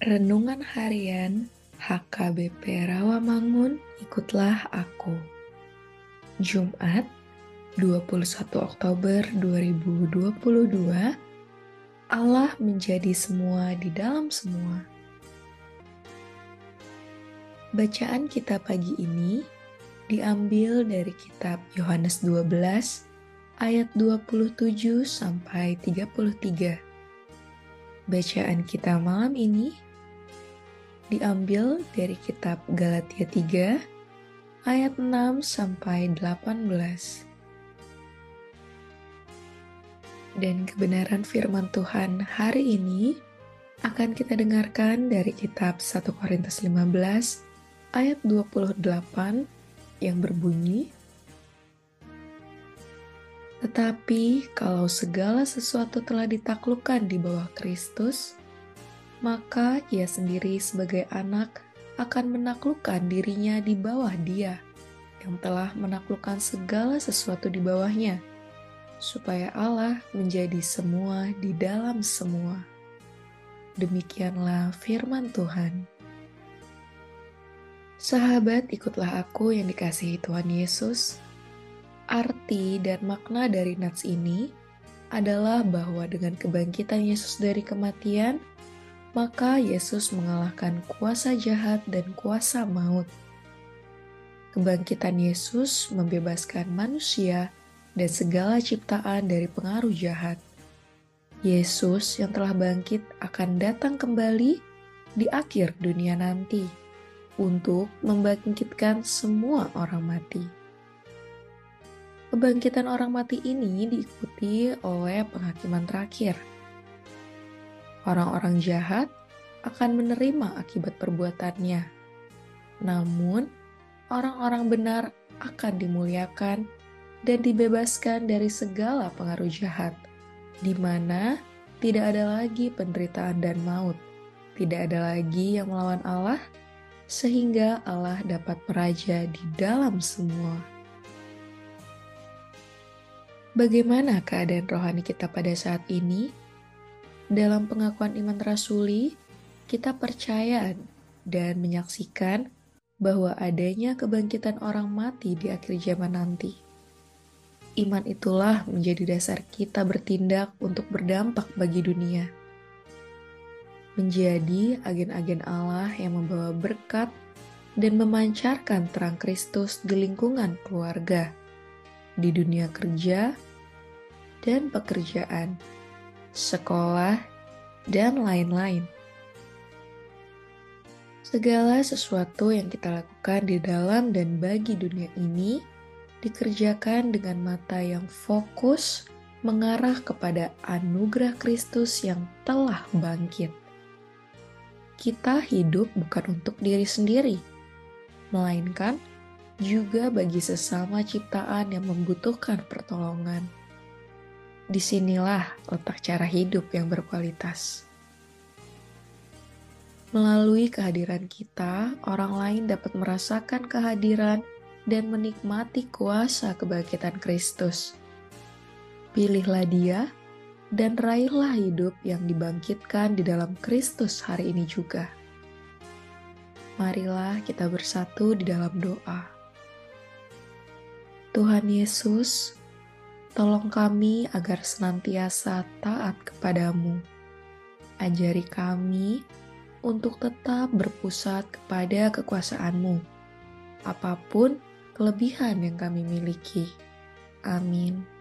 Renungan Harian HKBP Rawamangun Ikutlah Aku. Jumat 21 Oktober 2022 Allah menjadi semua di dalam semua. Bacaan kita pagi ini diambil dari kitab Yohanes 12 ayat 27 sampai 33 Bacaan kita malam ini diambil dari kitab Galatia 3 ayat 6 sampai 18. Dan kebenaran firman Tuhan hari ini akan kita dengarkan dari kitab 1 Korintus 15 ayat 28 yang berbunyi tetapi kalau segala sesuatu telah ditaklukkan di bawah Kristus, maka ia sendiri sebagai anak akan menaklukkan dirinya di bawah Dia yang telah menaklukkan segala sesuatu di bawahnya, supaya Allah menjadi semua di dalam semua. Demikianlah firman Tuhan. Sahabat, ikutlah aku yang dikasihi Tuhan Yesus Arti dan makna dari nats ini adalah bahwa dengan kebangkitan Yesus dari kematian, maka Yesus mengalahkan kuasa jahat dan kuasa maut. Kebangkitan Yesus membebaskan manusia dan segala ciptaan dari pengaruh jahat. Yesus yang telah bangkit akan datang kembali di akhir dunia nanti untuk membangkitkan semua orang mati. Kebangkitan orang mati ini diikuti oleh penghakiman terakhir. Orang-orang jahat akan menerima akibat perbuatannya, namun orang-orang benar akan dimuliakan dan dibebaskan dari segala pengaruh jahat, di mana tidak ada lagi penderitaan dan maut, tidak ada lagi yang melawan Allah, sehingga Allah dapat meraja di dalam semua. Bagaimana keadaan rohani kita pada saat ini? Dalam pengakuan iman rasuli, kita percaya dan menyaksikan bahwa adanya kebangkitan orang mati di akhir zaman nanti. Iman itulah menjadi dasar kita bertindak untuk berdampak bagi dunia. Menjadi agen-agen Allah yang membawa berkat dan memancarkan terang Kristus di lingkungan keluarga di dunia kerja dan pekerjaan, sekolah, dan lain-lain. Segala sesuatu yang kita lakukan di dalam dan bagi dunia ini dikerjakan dengan mata yang fokus mengarah kepada anugerah Kristus yang telah bangkit. Kita hidup bukan untuk diri sendiri, melainkan juga bagi sesama ciptaan yang membutuhkan pertolongan. Di sinilah letak cara hidup yang berkualitas. Melalui kehadiran kita, orang lain dapat merasakan kehadiran dan menikmati kuasa kebangkitan Kristus. Pilihlah Dia dan raihlah hidup yang dibangkitkan di dalam Kristus hari ini juga. Marilah kita bersatu di dalam doa. Tuhan Yesus, tolong kami agar senantiasa taat kepadamu. Ajari kami untuk tetap berpusat kepada kekuasaanmu, apa pun kelebihan yang kami miliki. Amin.